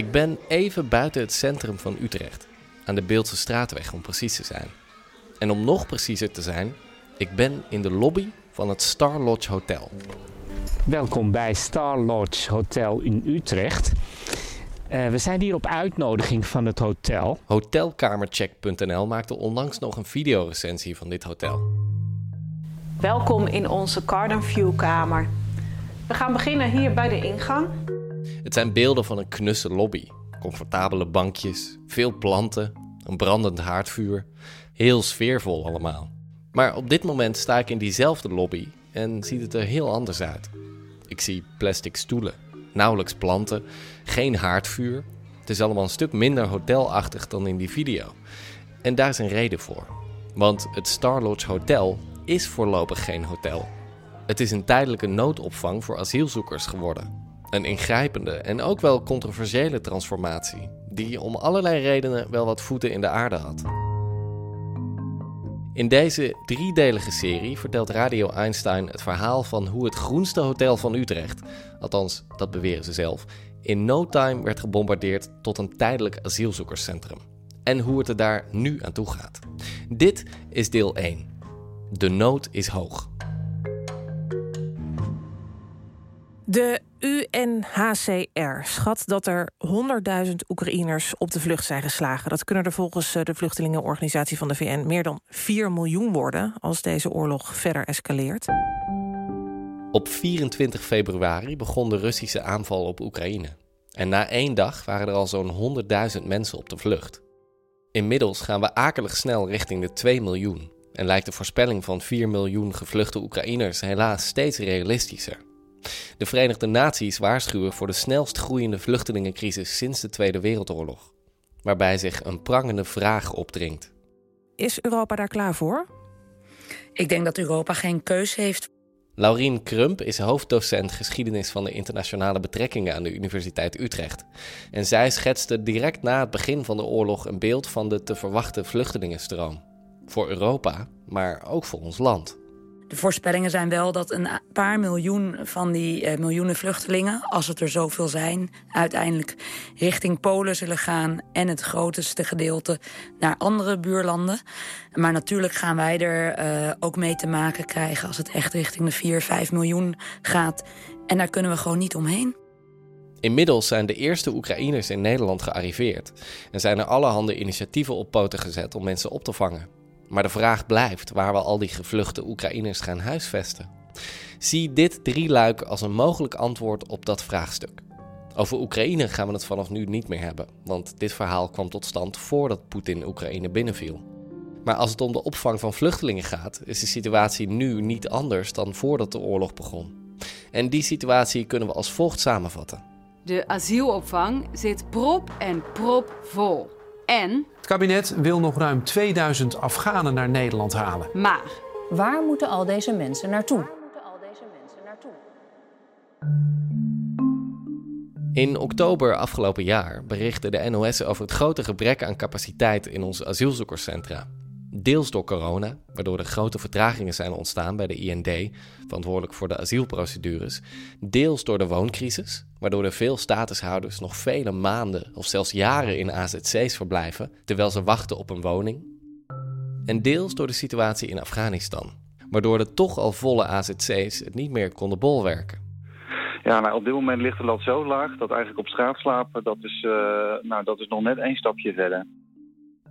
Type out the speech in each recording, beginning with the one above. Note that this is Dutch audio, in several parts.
Ik ben even buiten het centrum van Utrecht, aan de Beeldse Straatweg om precies te zijn. En om nog preciezer te zijn, ik ben in de lobby van het Star Lodge Hotel. Welkom bij Star Lodge Hotel in Utrecht. Uh, we zijn hier op uitnodiging van het hotel. Hotelkamercheck.nl maakte onlangs nog een videorecensie van dit hotel. Welkom in onze Garden View kamer. We gaan beginnen hier bij de ingang. Het zijn beelden van een knusse lobby. Comfortabele bankjes, veel planten, een brandend haardvuur. Heel sfeervol allemaal. Maar op dit moment sta ik in diezelfde lobby en ziet het er heel anders uit. Ik zie plastic stoelen, nauwelijks planten, geen haardvuur. Het is allemaal een stuk minder hotelachtig dan in die video. En daar is een reden voor. Want het Star Lodge Hotel is voorlopig geen hotel. Het is een tijdelijke noodopvang voor asielzoekers geworden. Een ingrijpende en ook wel controversiële transformatie, die om allerlei redenen wel wat voeten in de aarde had. In deze driedelige serie vertelt Radio Einstein het verhaal van hoe het groenste hotel van Utrecht, althans dat beweren ze zelf, in no time werd gebombardeerd tot een tijdelijk asielzoekerscentrum. En hoe het er daar nu aan toe gaat. Dit is deel 1. De nood is hoog. De UNHCR schat dat er 100.000 Oekraïners op de vlucht zijn geslagen. Dat kunnen er volgens de vluchtelingenorganisatie van de VN meer dan 4 miljoen worden als deze oorlog verder escaleert. Op 24 februari begon de Russische aanval op Oekraïne. En na één dag waren er al zo'n 100.000 mensen op de vlucht. Inmiddels gaan we akelig snel richting de 2 miljoen. En lijkt de voorspelling van 4 miljoen gevluchte Oekraïners helaas steeds realistischer. De Verenigde Naties waarschuwen voor de snelst groeiende vluchtelingencrisis sinds de Tweede Wereldoorlog, waarbij zich een prangende vraag opdringt. Is Europa daar klaar voor? Ik denk dat Europa geen keus heeft. Laurien Krump is hoofddocent geschiedenis van de internationale betrekkingen aan de Universiteit Utrecht. En zij schetste direct na het begin van de oorlog een beeld van de te verwachten vluchtelingenstroom. Voor Europa, maar ook voor ons land. De voorspellingen zijn wel dat een paar miljoen van die uh, miljoenen vluchtelingen, als het er zoveel zijn, uiteindelijk richting Polen zullen gaan en het grootste gedeelte naar andere buurlanden. Maar natuurlijk gaan wij er uh, ook mee te maken krijgen als het echt richting de 4, 5 miljoen gaat. En daar kunnen we gewoon niet omheen. Inmiddels zijn de eerste Oekraïners in Nederland gearriveerd en zijn er allerhande initiatieven op poten gezet om mensen op te vangen. Maar de vraag blijft waar we al die gevluchte Oekraïners gaan huisvesten. Zie dit drieluik als een mogelijk antwoord op dat vraagstuk. Over Oekraïne gaan we het vanaf nu niet meer hebben, want dit verhaal kwam tot stand voordat Poetin Oekraïne binnenviel. Maar als het om de opvang van vluchtelingen gaat, is de situatie nu niet anders dan voordat de oorlog begon. En die situatie kunnen we als volgt samenvatten. De asielopvang zit prop en prop vol. En het kabinet wil nog ruim 2000 Afghanen naar Nederland halen. Maar waar moeten al deze mensen naartoe? In oktober afgelopen jaar berichtte de NOS over het grote gebrek aan capaciteit in onze asielzoekerscentra. Deels door corona, waardoor er grote vertragingen zijn ontstaan bij de IND, verantwoordelijk voor de asielprocedures. Deels door de wooncrisis, waardoor er veel statushouders nog vele maanden of zelfs jaren in AZC's verblijven terwijl ze wachten op een woning. En deels door de situatie in Afghanistan, waardoor de toch al volle AZC's het niet meer konden bolwerken. Ja, nou, op dit moment ligt de lat zo laag dat eigenlijk op straat slapen, dat is, uh, nou, dat is nog net één stapje verder.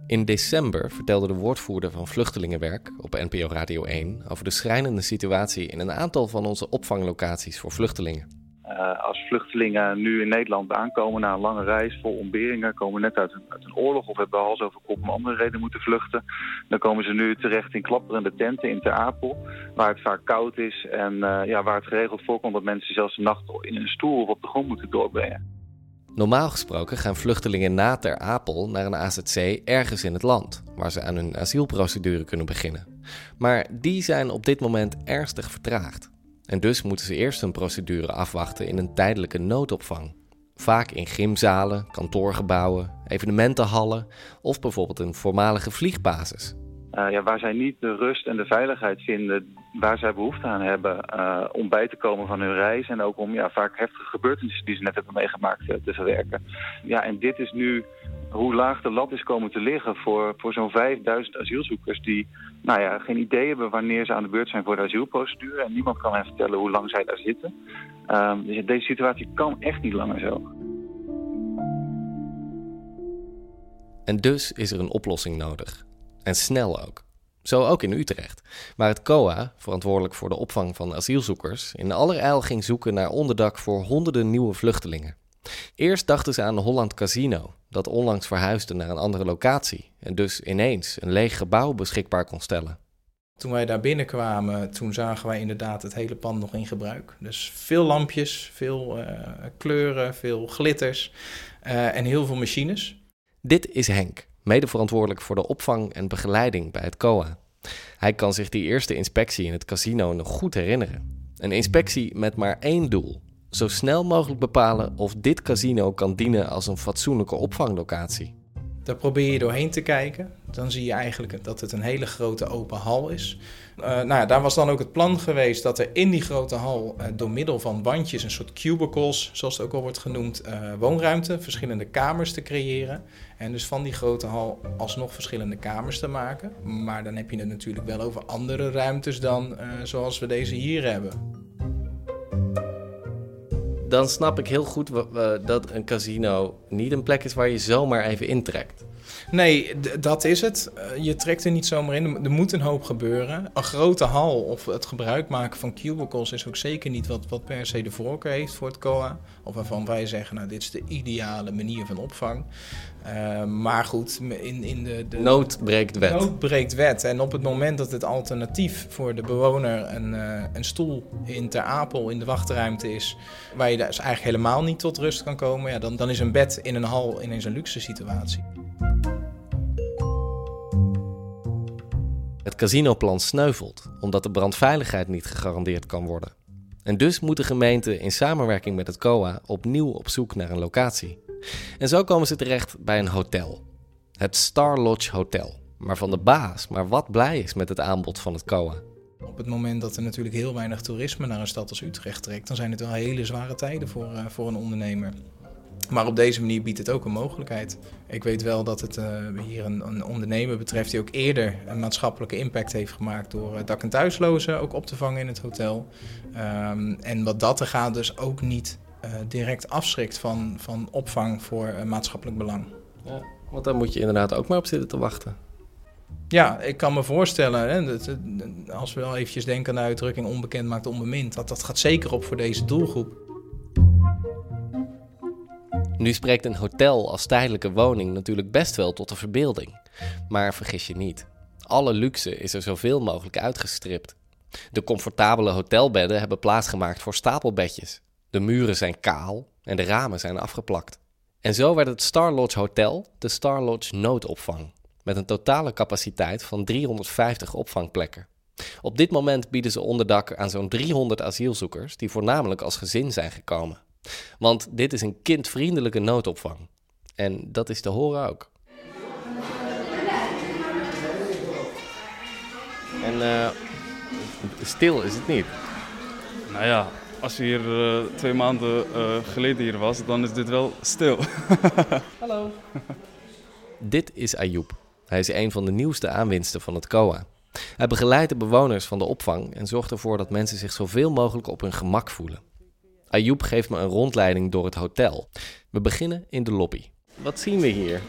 In december vertelde de woordvoerder van Vluchtelingenwerk op NPO Radio 1 over de schrijnende situatie in een aantal van onze opvanglocaties voor vluchtelingen. Uh, als vluchtelingen nu in Nederland aankomen na een lange reis vol ontberingen, komen net uit een, uit een oorlog of hebben hals over kop om andere reden moeten vluchten, dan komen ze nu terecht in klapperende tenten in Ter Apel, waar het vaak koud is en uh, ja, waar het geregeld voorkomt dat mensen zelfs de nacht in een stoel of op de grond moeten doorbrengen. Normaal gesproken gaan vluchtelingen na Ter Apel naar een AZC ergens in het land, waar ze aan hun asielprocedure kunnen beginnen. Maar die zijn op dit moment ernstig vertraagd. En dus moeten ze eerst hun procedure afwachten in een tijdelijke noodopvang. Vaak in gymzalen, kantoorgebouwen, evenementenhallen of bijvoorbeeld een voormalige vliegbasis. Uh, ja, waar zij niet de rust en de veiligheid vinden waar zij behoefte aan hebben uh, om bij te komen van hun reis. En ook om ja, vaak heftige gebeurtenissen die ze net hebben meegemaakt uh, te verwerken. Ja, en dit is nu hoe laag de lat is komen te liggen voor, voor zo'n 5000 asielzoekers die nou ja, geen idee hebben wanneer ze aan de beurt zijn voor de asielprocedure. En niemand kan hen vertellen hoe lang zij daar zitten. Um, dus deze situatie kan echt niet langer zo. En dus is er een oplossing nodig. En snel ook. Zo ook in Utrecht, waar het COA, verantwoordelijk voor de opvang van asielzoekers, in allerijl ging zoeken naar onderdak voor honderden nieuwe vluchtelingen. Eerst dachten ze aan de Holland Casino, dat onlangs verhuisde naar een andere locatie en dus ineens een leeg gebouw beschikbaar kon stellen. Toen wij daar binnenkwamen, toen zagen wij inderdaad het hele pand nog in gebruik. Dus veel lampjes, veel uh, kleuren, veel glitters uh, en heel veel machines. Dit is Henk, mede verantwoordelijk voor de opvang en begeleiding bij het COA. Hij kan zich die eerste inspectie in het casino nog goed herinneren. Een inspectie met maar één doel: zo snel mogelijk bepalen of dit casino kan dienen als een fatsoenlijke opvanglocatie. Daar probeer je doorheen te kijken. Dan zie je eigenlijk dat het een hele grote open hal is. Uh, nou daar was dan ook het plan geweest dat er in die grote hal uh, door middel van bandjes, een soort cubicles, zoals het ook al wordt genoemd, uh, woonruimte, verschillende kamers te creëren. En dus van die grote hal alsnog verschillende kamers te maken. Maar dan heb je het natuurlijk wel over andere ruimtes dan zoals we deze hier hebben dan snap ik heel goed dat een casino niet een plek is waar je zomaar even intrekt. Nee, dat is het. Eh, je trekt er niet zomaar in. Er moet een hoop gebeuren. Een grote hal of het gebruik maken van cubicles is ook zeker niet wat, wat per se de voorkeur heeft voor het COA. Of waarvan wij zeggen, nou, dit is de ideale manier van opvang. Uh, maar goed, in, in de, de... Nood breekt wet. Nood breekt wet. En op het moment dat het alternatief voor de bewoner een, uh, een stoel in Ter Apel in de wachtruimte is... waar je dus eigenlijk helemaal niet tot rust kan komen... Ja, dan, dan is een bed in een hal ineens een luxe situatie. Het casinoplan sneuvelt omdat de brandveiligheid niet gegarandeerd kan worden. En dus moet de gemeente in samenwerking met het COA opnieuw op zoek naar een locatie. En zo komen ze terecht bij een hotel. Het Star Lodge Hotel. Waarvan de baas maar wat blij is met het aanbod van het COA. Op het moment dat er natuurlijk heel weinig toerisme naar een stad als Utrecht trekt, dan zijn het wel hele zware tijden voor, uh, voor een ondernemer. Maar op deze manier biedt het ook een mogelijkheid. Ik weet wel dat het uh, hier een, een, ondernemer betreft die ook eerder een maatschappelijke impact heeft gemaakt door uh, dak- en thuislozen ook op te vangen in het hotel. Um, en wat dat er gaat, dus ook niet uh, direct afschrikt van, van opvang voor maatschappelijk belang. Ja, want daar moet je inderdaad ook maar op zitten te wachten. Ja, ik kan me voorstellen, hè, dat, als we wel eventjes denken aan de uitdrukking onbekend maakt onbemind, dat dat gaat zeker op voor deze doelgroep. Nu spreekt een hotel als tijdelijke woning natuurlijk best wel tot de verbeelding. Maar vergis je niet, alle luxe is er zoveel mogelijk uitgestript. De comfortabele hotelbedden hebben plaatsgemaakt voor stapelbedjes. De muren zijn kaal en de ramen zijn afgeplakt. En zo werd het Star Lodge Hotel de Star Lodge Noodopvang, met een totale capaciteit van 350 opvangplekken. Op dit moment bieden ze onderdak aan zo'n 300 asielzoekers die voornamelijk als gezin zijn gekomen. Want dit is een kindvriendelijke noodopvang. En dat is te horen ook. En uh, stil is het niet. Nou ja, als je hier uh, twee maanden uh, geleden hier was, dan is dit wel stil. Hallo. dit is Ayoub. Hij is een van de nieuwste aanwinsten van het COA. Hij begeleidt de bewoners van de opvang en zorgt ervoor dat mensen zich zoveel mogelijk op hun gemak voelen. Ayoub geeft me een rondleiding door het hotel. We beginnen in de lobby. Wat zien we hier?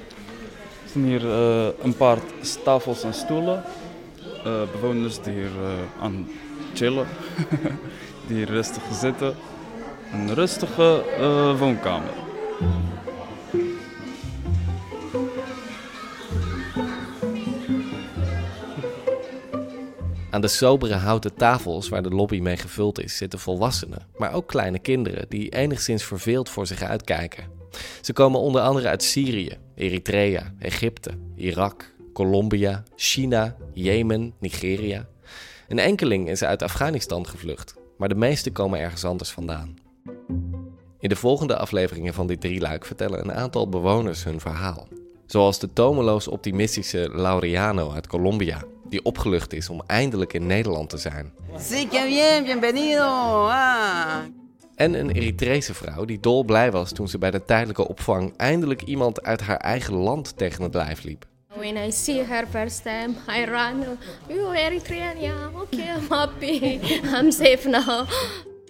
We zien hier uh, een paar tafels en stoelen. Uh, bewoners die hier uh, aan chillen, die hier rustig zitten. Een rustige woonkamer. Aan de sobere houten tafels waar de lobby mee gevuld is, zitten volwassenen, maar ook kleine kinderen die enigszins verveeld voor zich uitkijken. Ze komen onder andere uit Syrië, Eritrea, Egypte, Irak, Colombia, China, Jemen, Nigeria. Een enkeling is uit Afghanistan gevlucht, maar de meeste komen ergens anders vandaan. In de volgende afleveringen van dit drieluik vertellen een aantal bewoners hun verhaal. Zoals de tomeloos optimistische Laureano uit Colombia, die opgelucht is om eindelijk in Nederland te zijn. Sí, que bien, bienvenido. Ah. En een Eritrese vrouw die dolblij was toen ze bij de tijdelijke opvang eindelijk iemand uit haar eigen land tegen het lijf liep. When I see her first time, I run. You Eritrean? Yeah, okay, I'm happy. I'm safe now.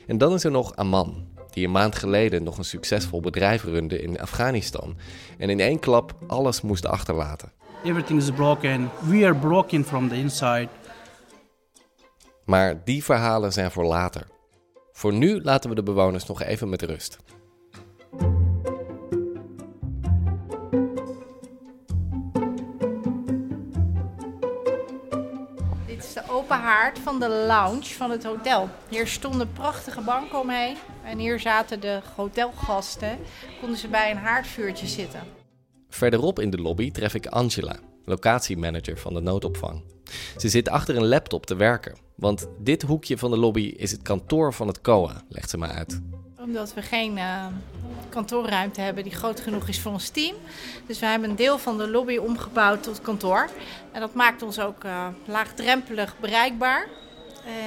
En dan is er nog Aman, die een maand geleden nog een succesvol bedrijf runde in Afghanistan en in één klap alles moest achterlaten. Everything is broken. We are broken from the inside. Maar die verhalen zijn voor later. Voor nu laten we de bewoners nog even met rust. Dit is de open haard van de lounge van het hotel. Hier stonden prachtige banken omheen. En hier zaten de hotelgasten. Konden ze bij een haardvuurtje zitten. Verderop in de lobby tref ik Angela, locatiemanager van de noodopvang. Ze zit achter een laptop te werken, want dit hoekje van de lobby is het kantoor van het COA, legt ze me uit. Omdat we geen uh, kantoorruimte hebben die groot genoeg is voor ons team. Dus we hebben een deel van de lobby omgebouwd tot kantoor. En dat maakt ons ook uh, laagdrempelig bereikbaar.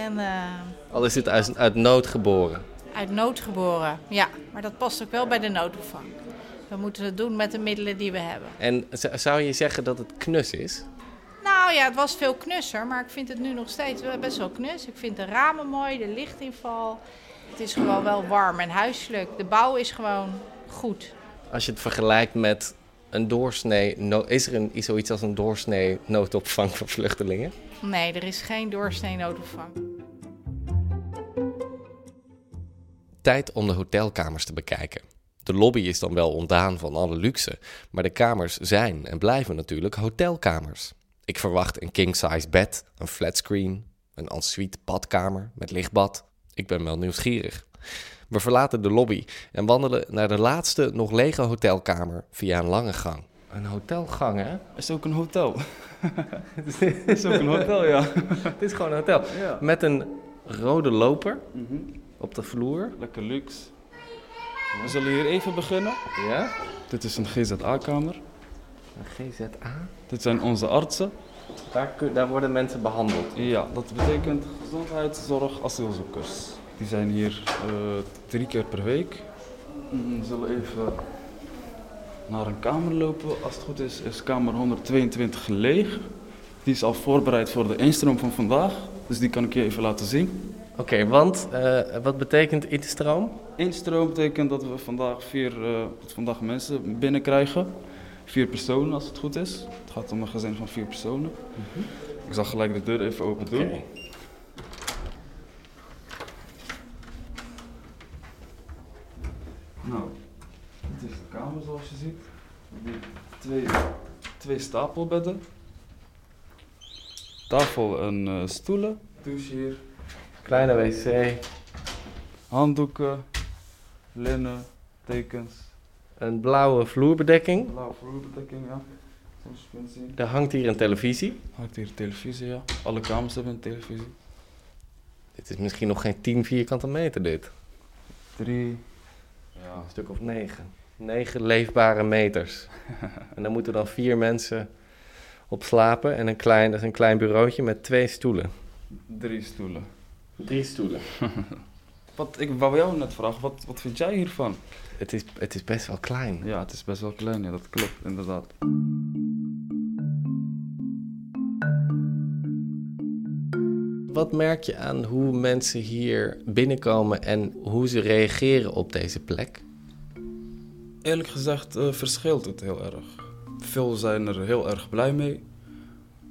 En, uh, Al is dit uit, uit nood geboren? Uit nood geboren, ja. Maar dat past ook wel bij de noodopvang. We moeten het doen met de middelen die we hebben. En zou je zeggen dat het knus is? Nou ja, het was veel knusser, maar ik vind het nu nog steeds best wel knus. Ik vind de ramen mooi, de lichtinval. Het is gewoon wel warm en huiselijk. De bouw is gewoon goed. Als je het vergelijkt met een doorsnee, is er een, zoiets als een doorsnee noodopvang voor vluchtelingen? Nee, er is geen doorsnee noodopvang. Tijd om de hotelkamers te bekijken. De lobby is dan wel ontdaan van alle luxe, maar de kamers zijn en blijven natuurlijk hotelkamers. Ik verwacht een king-size bed, een flatscreen, een ensuite badkamer met lichtbad. Ik ben wel nieuwsgierig. We verlaten de lobby en wandelen naar de laatste nog lege hotelkamer via een lange gang. Een hotelgang, hè? Is ook een hotel. Het is ook een hotel, ja. Het is gewoon een hotel. Ja. Met een rode loper mm -hmm. op de vloer. Lekker luxe. We zullen hier even beginnen. Ja? Dit is een GZA-kamer. Een GZA? Dit zijn onze artsen. Daar, daar worden mensen behandeld? Ja, dat betekent gezondheidszorg asielzoekers. Die zijn hier uh, drie keer per week. We zullen even naar een kamer lopen. Als het goed is, is kamer 122 leeg. Die is al voorbereid voor de instroom van vandaag. Dus die kan ik je even laten zien. Oké, okay, want uh, wat betekent instroom? Instroom betekent dat we vandaag vier uh, vandaag mensen binnenkrijgen. Vier personen als het goed is. Het gaat om een gezin van vier personen. Mm -hmm. Ik zal gelijk de deur even open doen. Okay. Nou, dit is de kamer zoals je ziet. Twee, twee stapelbedden. Tafel en uh, stoelen. Douche hier. Kleine wc. Handdoeken. Linnen. Tekens. Een blauwe vloerbedekking. Blauwe vloerbedekking, ja. Zoals je kunt zien. Er hangt hier een televisie. Hangt hier een televisie, ja. Alle kamers hebben een televisie. Dit is misschien nog geen 10 vierkante meter, dit. Drie. Ja. Een stuk of negen. Negen leefbare meters. en daar moeten dan vier mensen op slapen. En een klein, dat is een klein bureautje met twee stoelen. Drie stoelen. Drie stoelen. wat, ik wou jou net vragen, wat, wat vind jij hiervan? Het is, het is best wel klein. Ja, het is best wel klein, ja, dat klopt, inderdaad. Wat merk je aan hoe mensen hier binnenkomen en hoe ze reageren op deze plek? Eerlijk gezegd uh, verschilt het heel erg. Veel zijn er heel erg blij mee.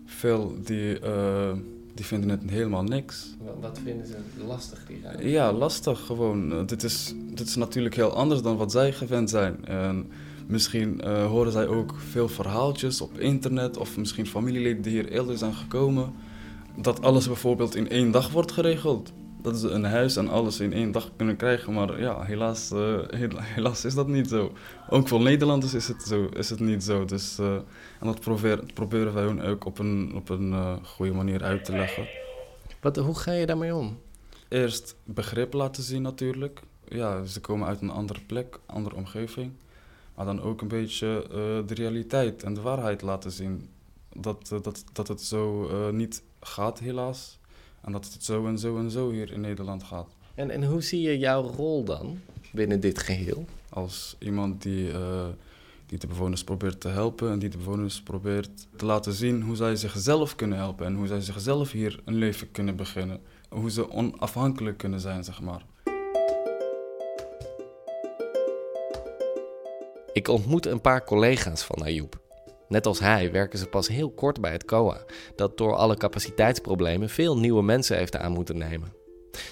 Veel die uh, Die vinden het helemaal niks. Wat vinden ze lastig, die ruimte? Ja, lastig gewoon. Dit, is, dit is natuurlijk heel anders dan wat zij gewend zijn. En misschien uh, horen zij ook veel verhaaltjes op internet of misschien familieleden die hier eerder zijn gekomen. Dat alles bijvoorbeeld in één dag wordt geregeld dat ze een huis en alles in één dag kunnen krijgen. Maar ja, helaas, uh, helaas is dat niet zo. Ook voor Nederlanders is het, zo, is het niet zo. Dus, uh, en dat probeer, proberen wij hun ook op een, op een uh, goede manier uit te leggen. Wat, hoe ga je daarmee om? Eerst begrip laten zien natuurlijk. Ja, ze komen uit een andere plek, andere omgeving. Maar dan ook een beetje de realiteit en de waarheid laten zien. Dat, dat, dat het zo niet gaat helaas. En dat het zo en zo en zo hier in Nederland gaat. En, en hoe zie je jouw rol dan binnen dit geheel? Als iemand die, uh, die de bewoners probeert te helpen en die de bewoners probeert te laten zien hoe zij zichzelf kunnen helpen en hoe zij zichzelf hier een leven kunnen beginnen. Hoe ze onafhankelijk kunnen zijn, zeg maar. Ik ontmoet een paar collega's van Ayoub. Net als hij werken ze pas heel kort bij het COA, dat door alle capaciteitsproblemen veel nieuwe mensen heeft aan moeten nemen.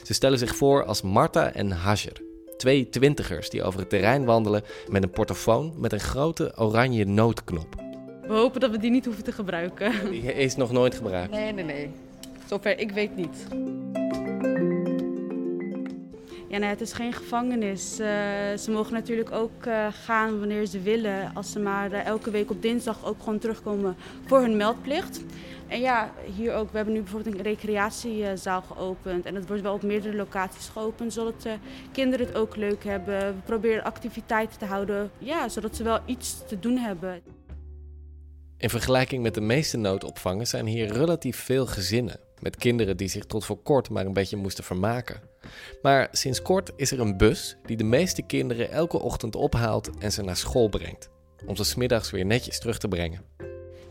Ze stellen zich voor als Marta en Hajer, twee twintigers die over het terrein wandelen met een portofoon met een grote oranje noodknop. We hopen dat we die niet hoeven te gebruiken. Die is nog nooit gebruikt? Nee, nee, nee. Zover ik weet niet. Ja, het is geen gevangenis. Uh, ze mogen natuurlijk ook uh, gaan wanneer ze willen. Als ze maar uh, elke week op dinsdag ook gewoon terugkomen voor hun meldplicht. En ja, hier ook. We hebben nu bijvoorbeeld een recreatiezaal geopend. En dat wordt wel op meerdere locaties geopend, zodat de kinderen het ook leuk hebben. We proberen activiteiten te houden, ja, zodat ze wel iets te doen hebben. In vergelijking met de meeste noodopvangen zijn hier relatief veel gezinnen. Met kinderen die zich tot voor kort maar een beetje moesten vermaken. Maar sinds kort is er een bus die de meeste kinderen elke ochtend ophaalt en ze naar school brengt. Om ze smiddags weer netjes terug te brengen.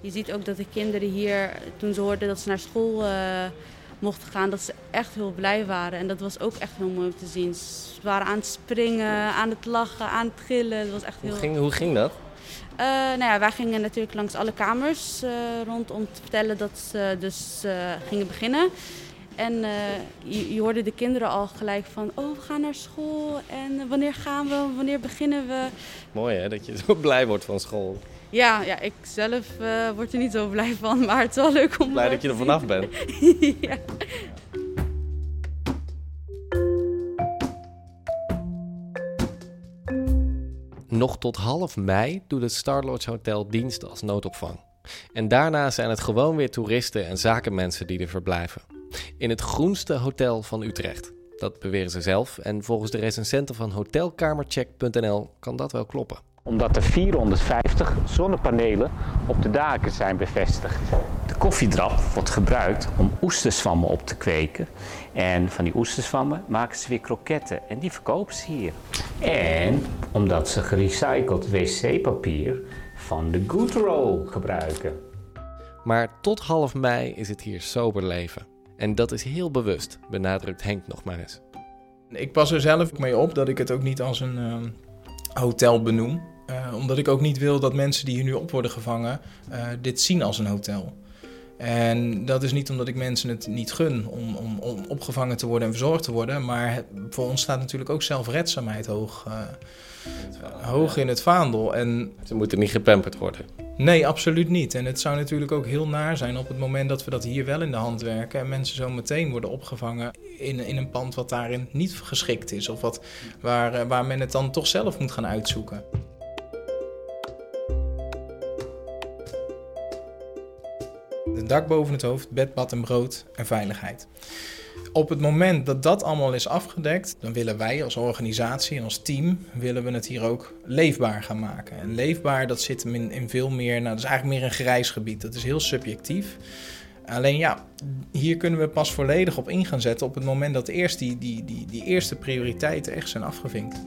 Je ziet ook dat de kinderen hier, toen ze hoorden dat ze naar school uh, mochten gaan, dat ze echt heel blij waren. En dat was ook echt heel mooi om te zien. Ze waren aan het springen, aan het lachen, aan het gillen. Dat was echt heel... hoe, ging, hoe ging dat? Uh, nou ja, wij gingen natuurlijk langs alle kamers uh, rond om te vertellen dat ze dus uh, gingen beginnen. En je, je, hoorde de kinderen al gelijk van, oh we gaan naar school en wanneer gaan we, wanneer beginnen we. Mooi hè, dat je zo blij wordt van school. Ja, ja ik zelf word er niet zo blij van, maar het is wel leuk om... Blij dat je er vanaf bent. ja. Nog tot half mei doet het Star Lodge Hotel dienst als noodopvang. En daarna zijn het gewoon weer toeristen en zakenmensen die er verblijven. In het groenste hotel van Utrecht. Dat beweren ze zelf en volgens de recensenten van hotelkamercheck.nl kan dat wel kloppen. Omdat er 450 zonnepanelen op de daken zijn bevestigd. De koffiedrap wordt gebruikt om oesterswammen op te kweken. En van die oesterswammen maken ze weer kroketten en die verkopen ze hier. En omdat ze gerecycled wc-papier van de Goodroll gebruiken. Maar tot half mei is het hier sober leven. En dat is heel bewust, benadrukt Henk nog maar eens. Ik pas er zelf mee op dat ik het ook niet als een uh, hotel benoem. Uh, omdat ik ook niet wil dat mensen die hier nu op worden gevangen uh, dit zien als een hotel. En dat is niet omdat ik mensen het niet gun om, om, om opgevangen te worden en verzorgd te worden. Maar voor ons staat natuurlijk ook zelfredzaamheid hoog, uh, hoog in het vaandel. En, Ze moeten niet gepamperd worden. Nee, absoluut niet. En het zou natuurlijk ook heel naar zijn op het moment dat we dat hier wel in de hand werken. En mensen zo meteen worden opgevangen in, in een pand wat daarin niet geschikt is. Of wat, waar, waar men het dan toch zelf moet gaan uitzoeken. Dak boven het hoofd, bed, bad en brood en veiligheid. Op het moment dat dat allemaal is afgedekt, dan willen wij als organisatie en als team willen we het hier ook leefbaar gaan maken. En leefbaar, dat zit hem in, in veel meer, nou, dat is eigenlijk meer een grijs gebied. Dat is heel subjectief. Alleen ja, hier kunnen we pas volledig op in gaan zetten op het moment dat eerst die, die, die, die eerste prioriteiten echt zijn afgevinkt.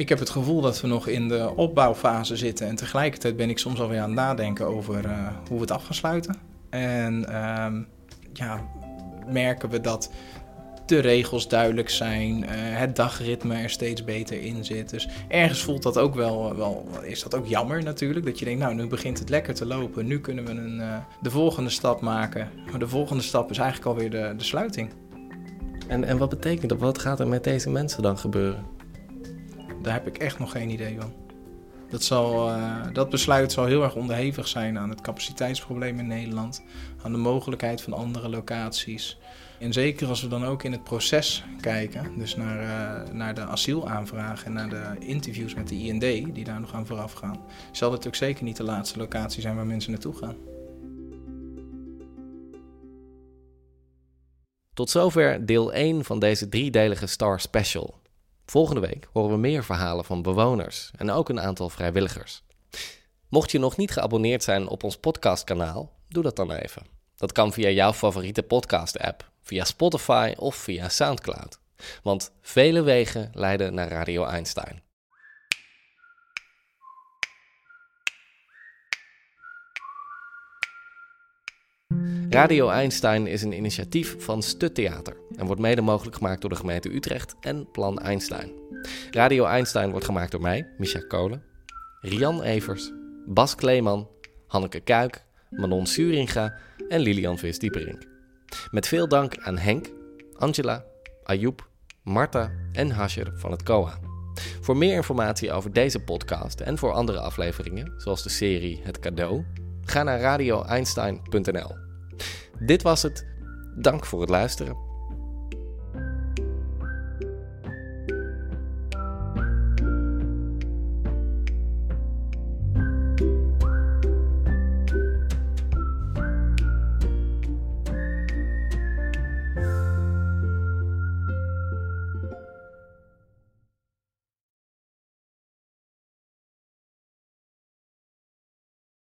Ik heb het gevoel dat we nog in de opbouwfase zitten en tegelijkertijd ben ik soms alweer aan het nadenken over uh, hoe we het af gaan sluiten. En uh, ja, merken we dat de regels duidelijk zijn, eh, het dagritme er steeds beter in zit. Dus ergens voelt dat ook wel, wel, is dat ook jammer natuurlijk. Dat je denkt, nou nu begint het lekker te lopen, nu kunnen we een, uh, de volgende stap maken. Maar de volgende stap is eigenlijk alweer de, de sluiting. En, en wat betekent dat? Wat gaat er met deze mensen dan gebeuren? Daar heb ik echt nog geen idee van. Dat, zal, uh, dat besluit zal heel erg onderhevig zijn aan het capaciteitsprobleem in Nederland, aan de mogelijkheid van andere locaties. En zeker als we dan ook in het proces kijken, dus naar, uh, naar de asielaanvraag en naar de interviews met de IND, die daar nog aan vooraf gaan, zal het ook zeker niet de laatste locatie zijn waar mensen naartoe gaan. Tot zover deel 1 van deze driedelige Star Special. Volgende week horen we meer verhalen van bewoners en ook een aantal vrijwilligers. Mocht je nog niet geabonneerd zijn op ons podcastkanaal, doe dat dan even. Dat kan via jouw favoriete podcast-app, via Spotify of via SoundCloud. Want vele wegen leiden naar Radio Einstein. Radio Einstein is een initiatief van Stuttheater en wordt mede mogelijk gemaakt door de gemeente Utrecht en Plan Einstein. Radio Einstein wordt gemaakt door mij, Micha Kolen, Rian Evers, Bas Kleeman, Hanneke Kuik, Manon Suringa en Lilian Vis-Dieperink. Met veel dank aan Henk, Angela, Ayoub, Marta en Hasher van het COA. Voor meer informatie over deze podcast en voor andere afleveringen, zoals de serie Het Cadeau, ga naar radioeinstein.nl. Dit was het. Dank voor het luisteren.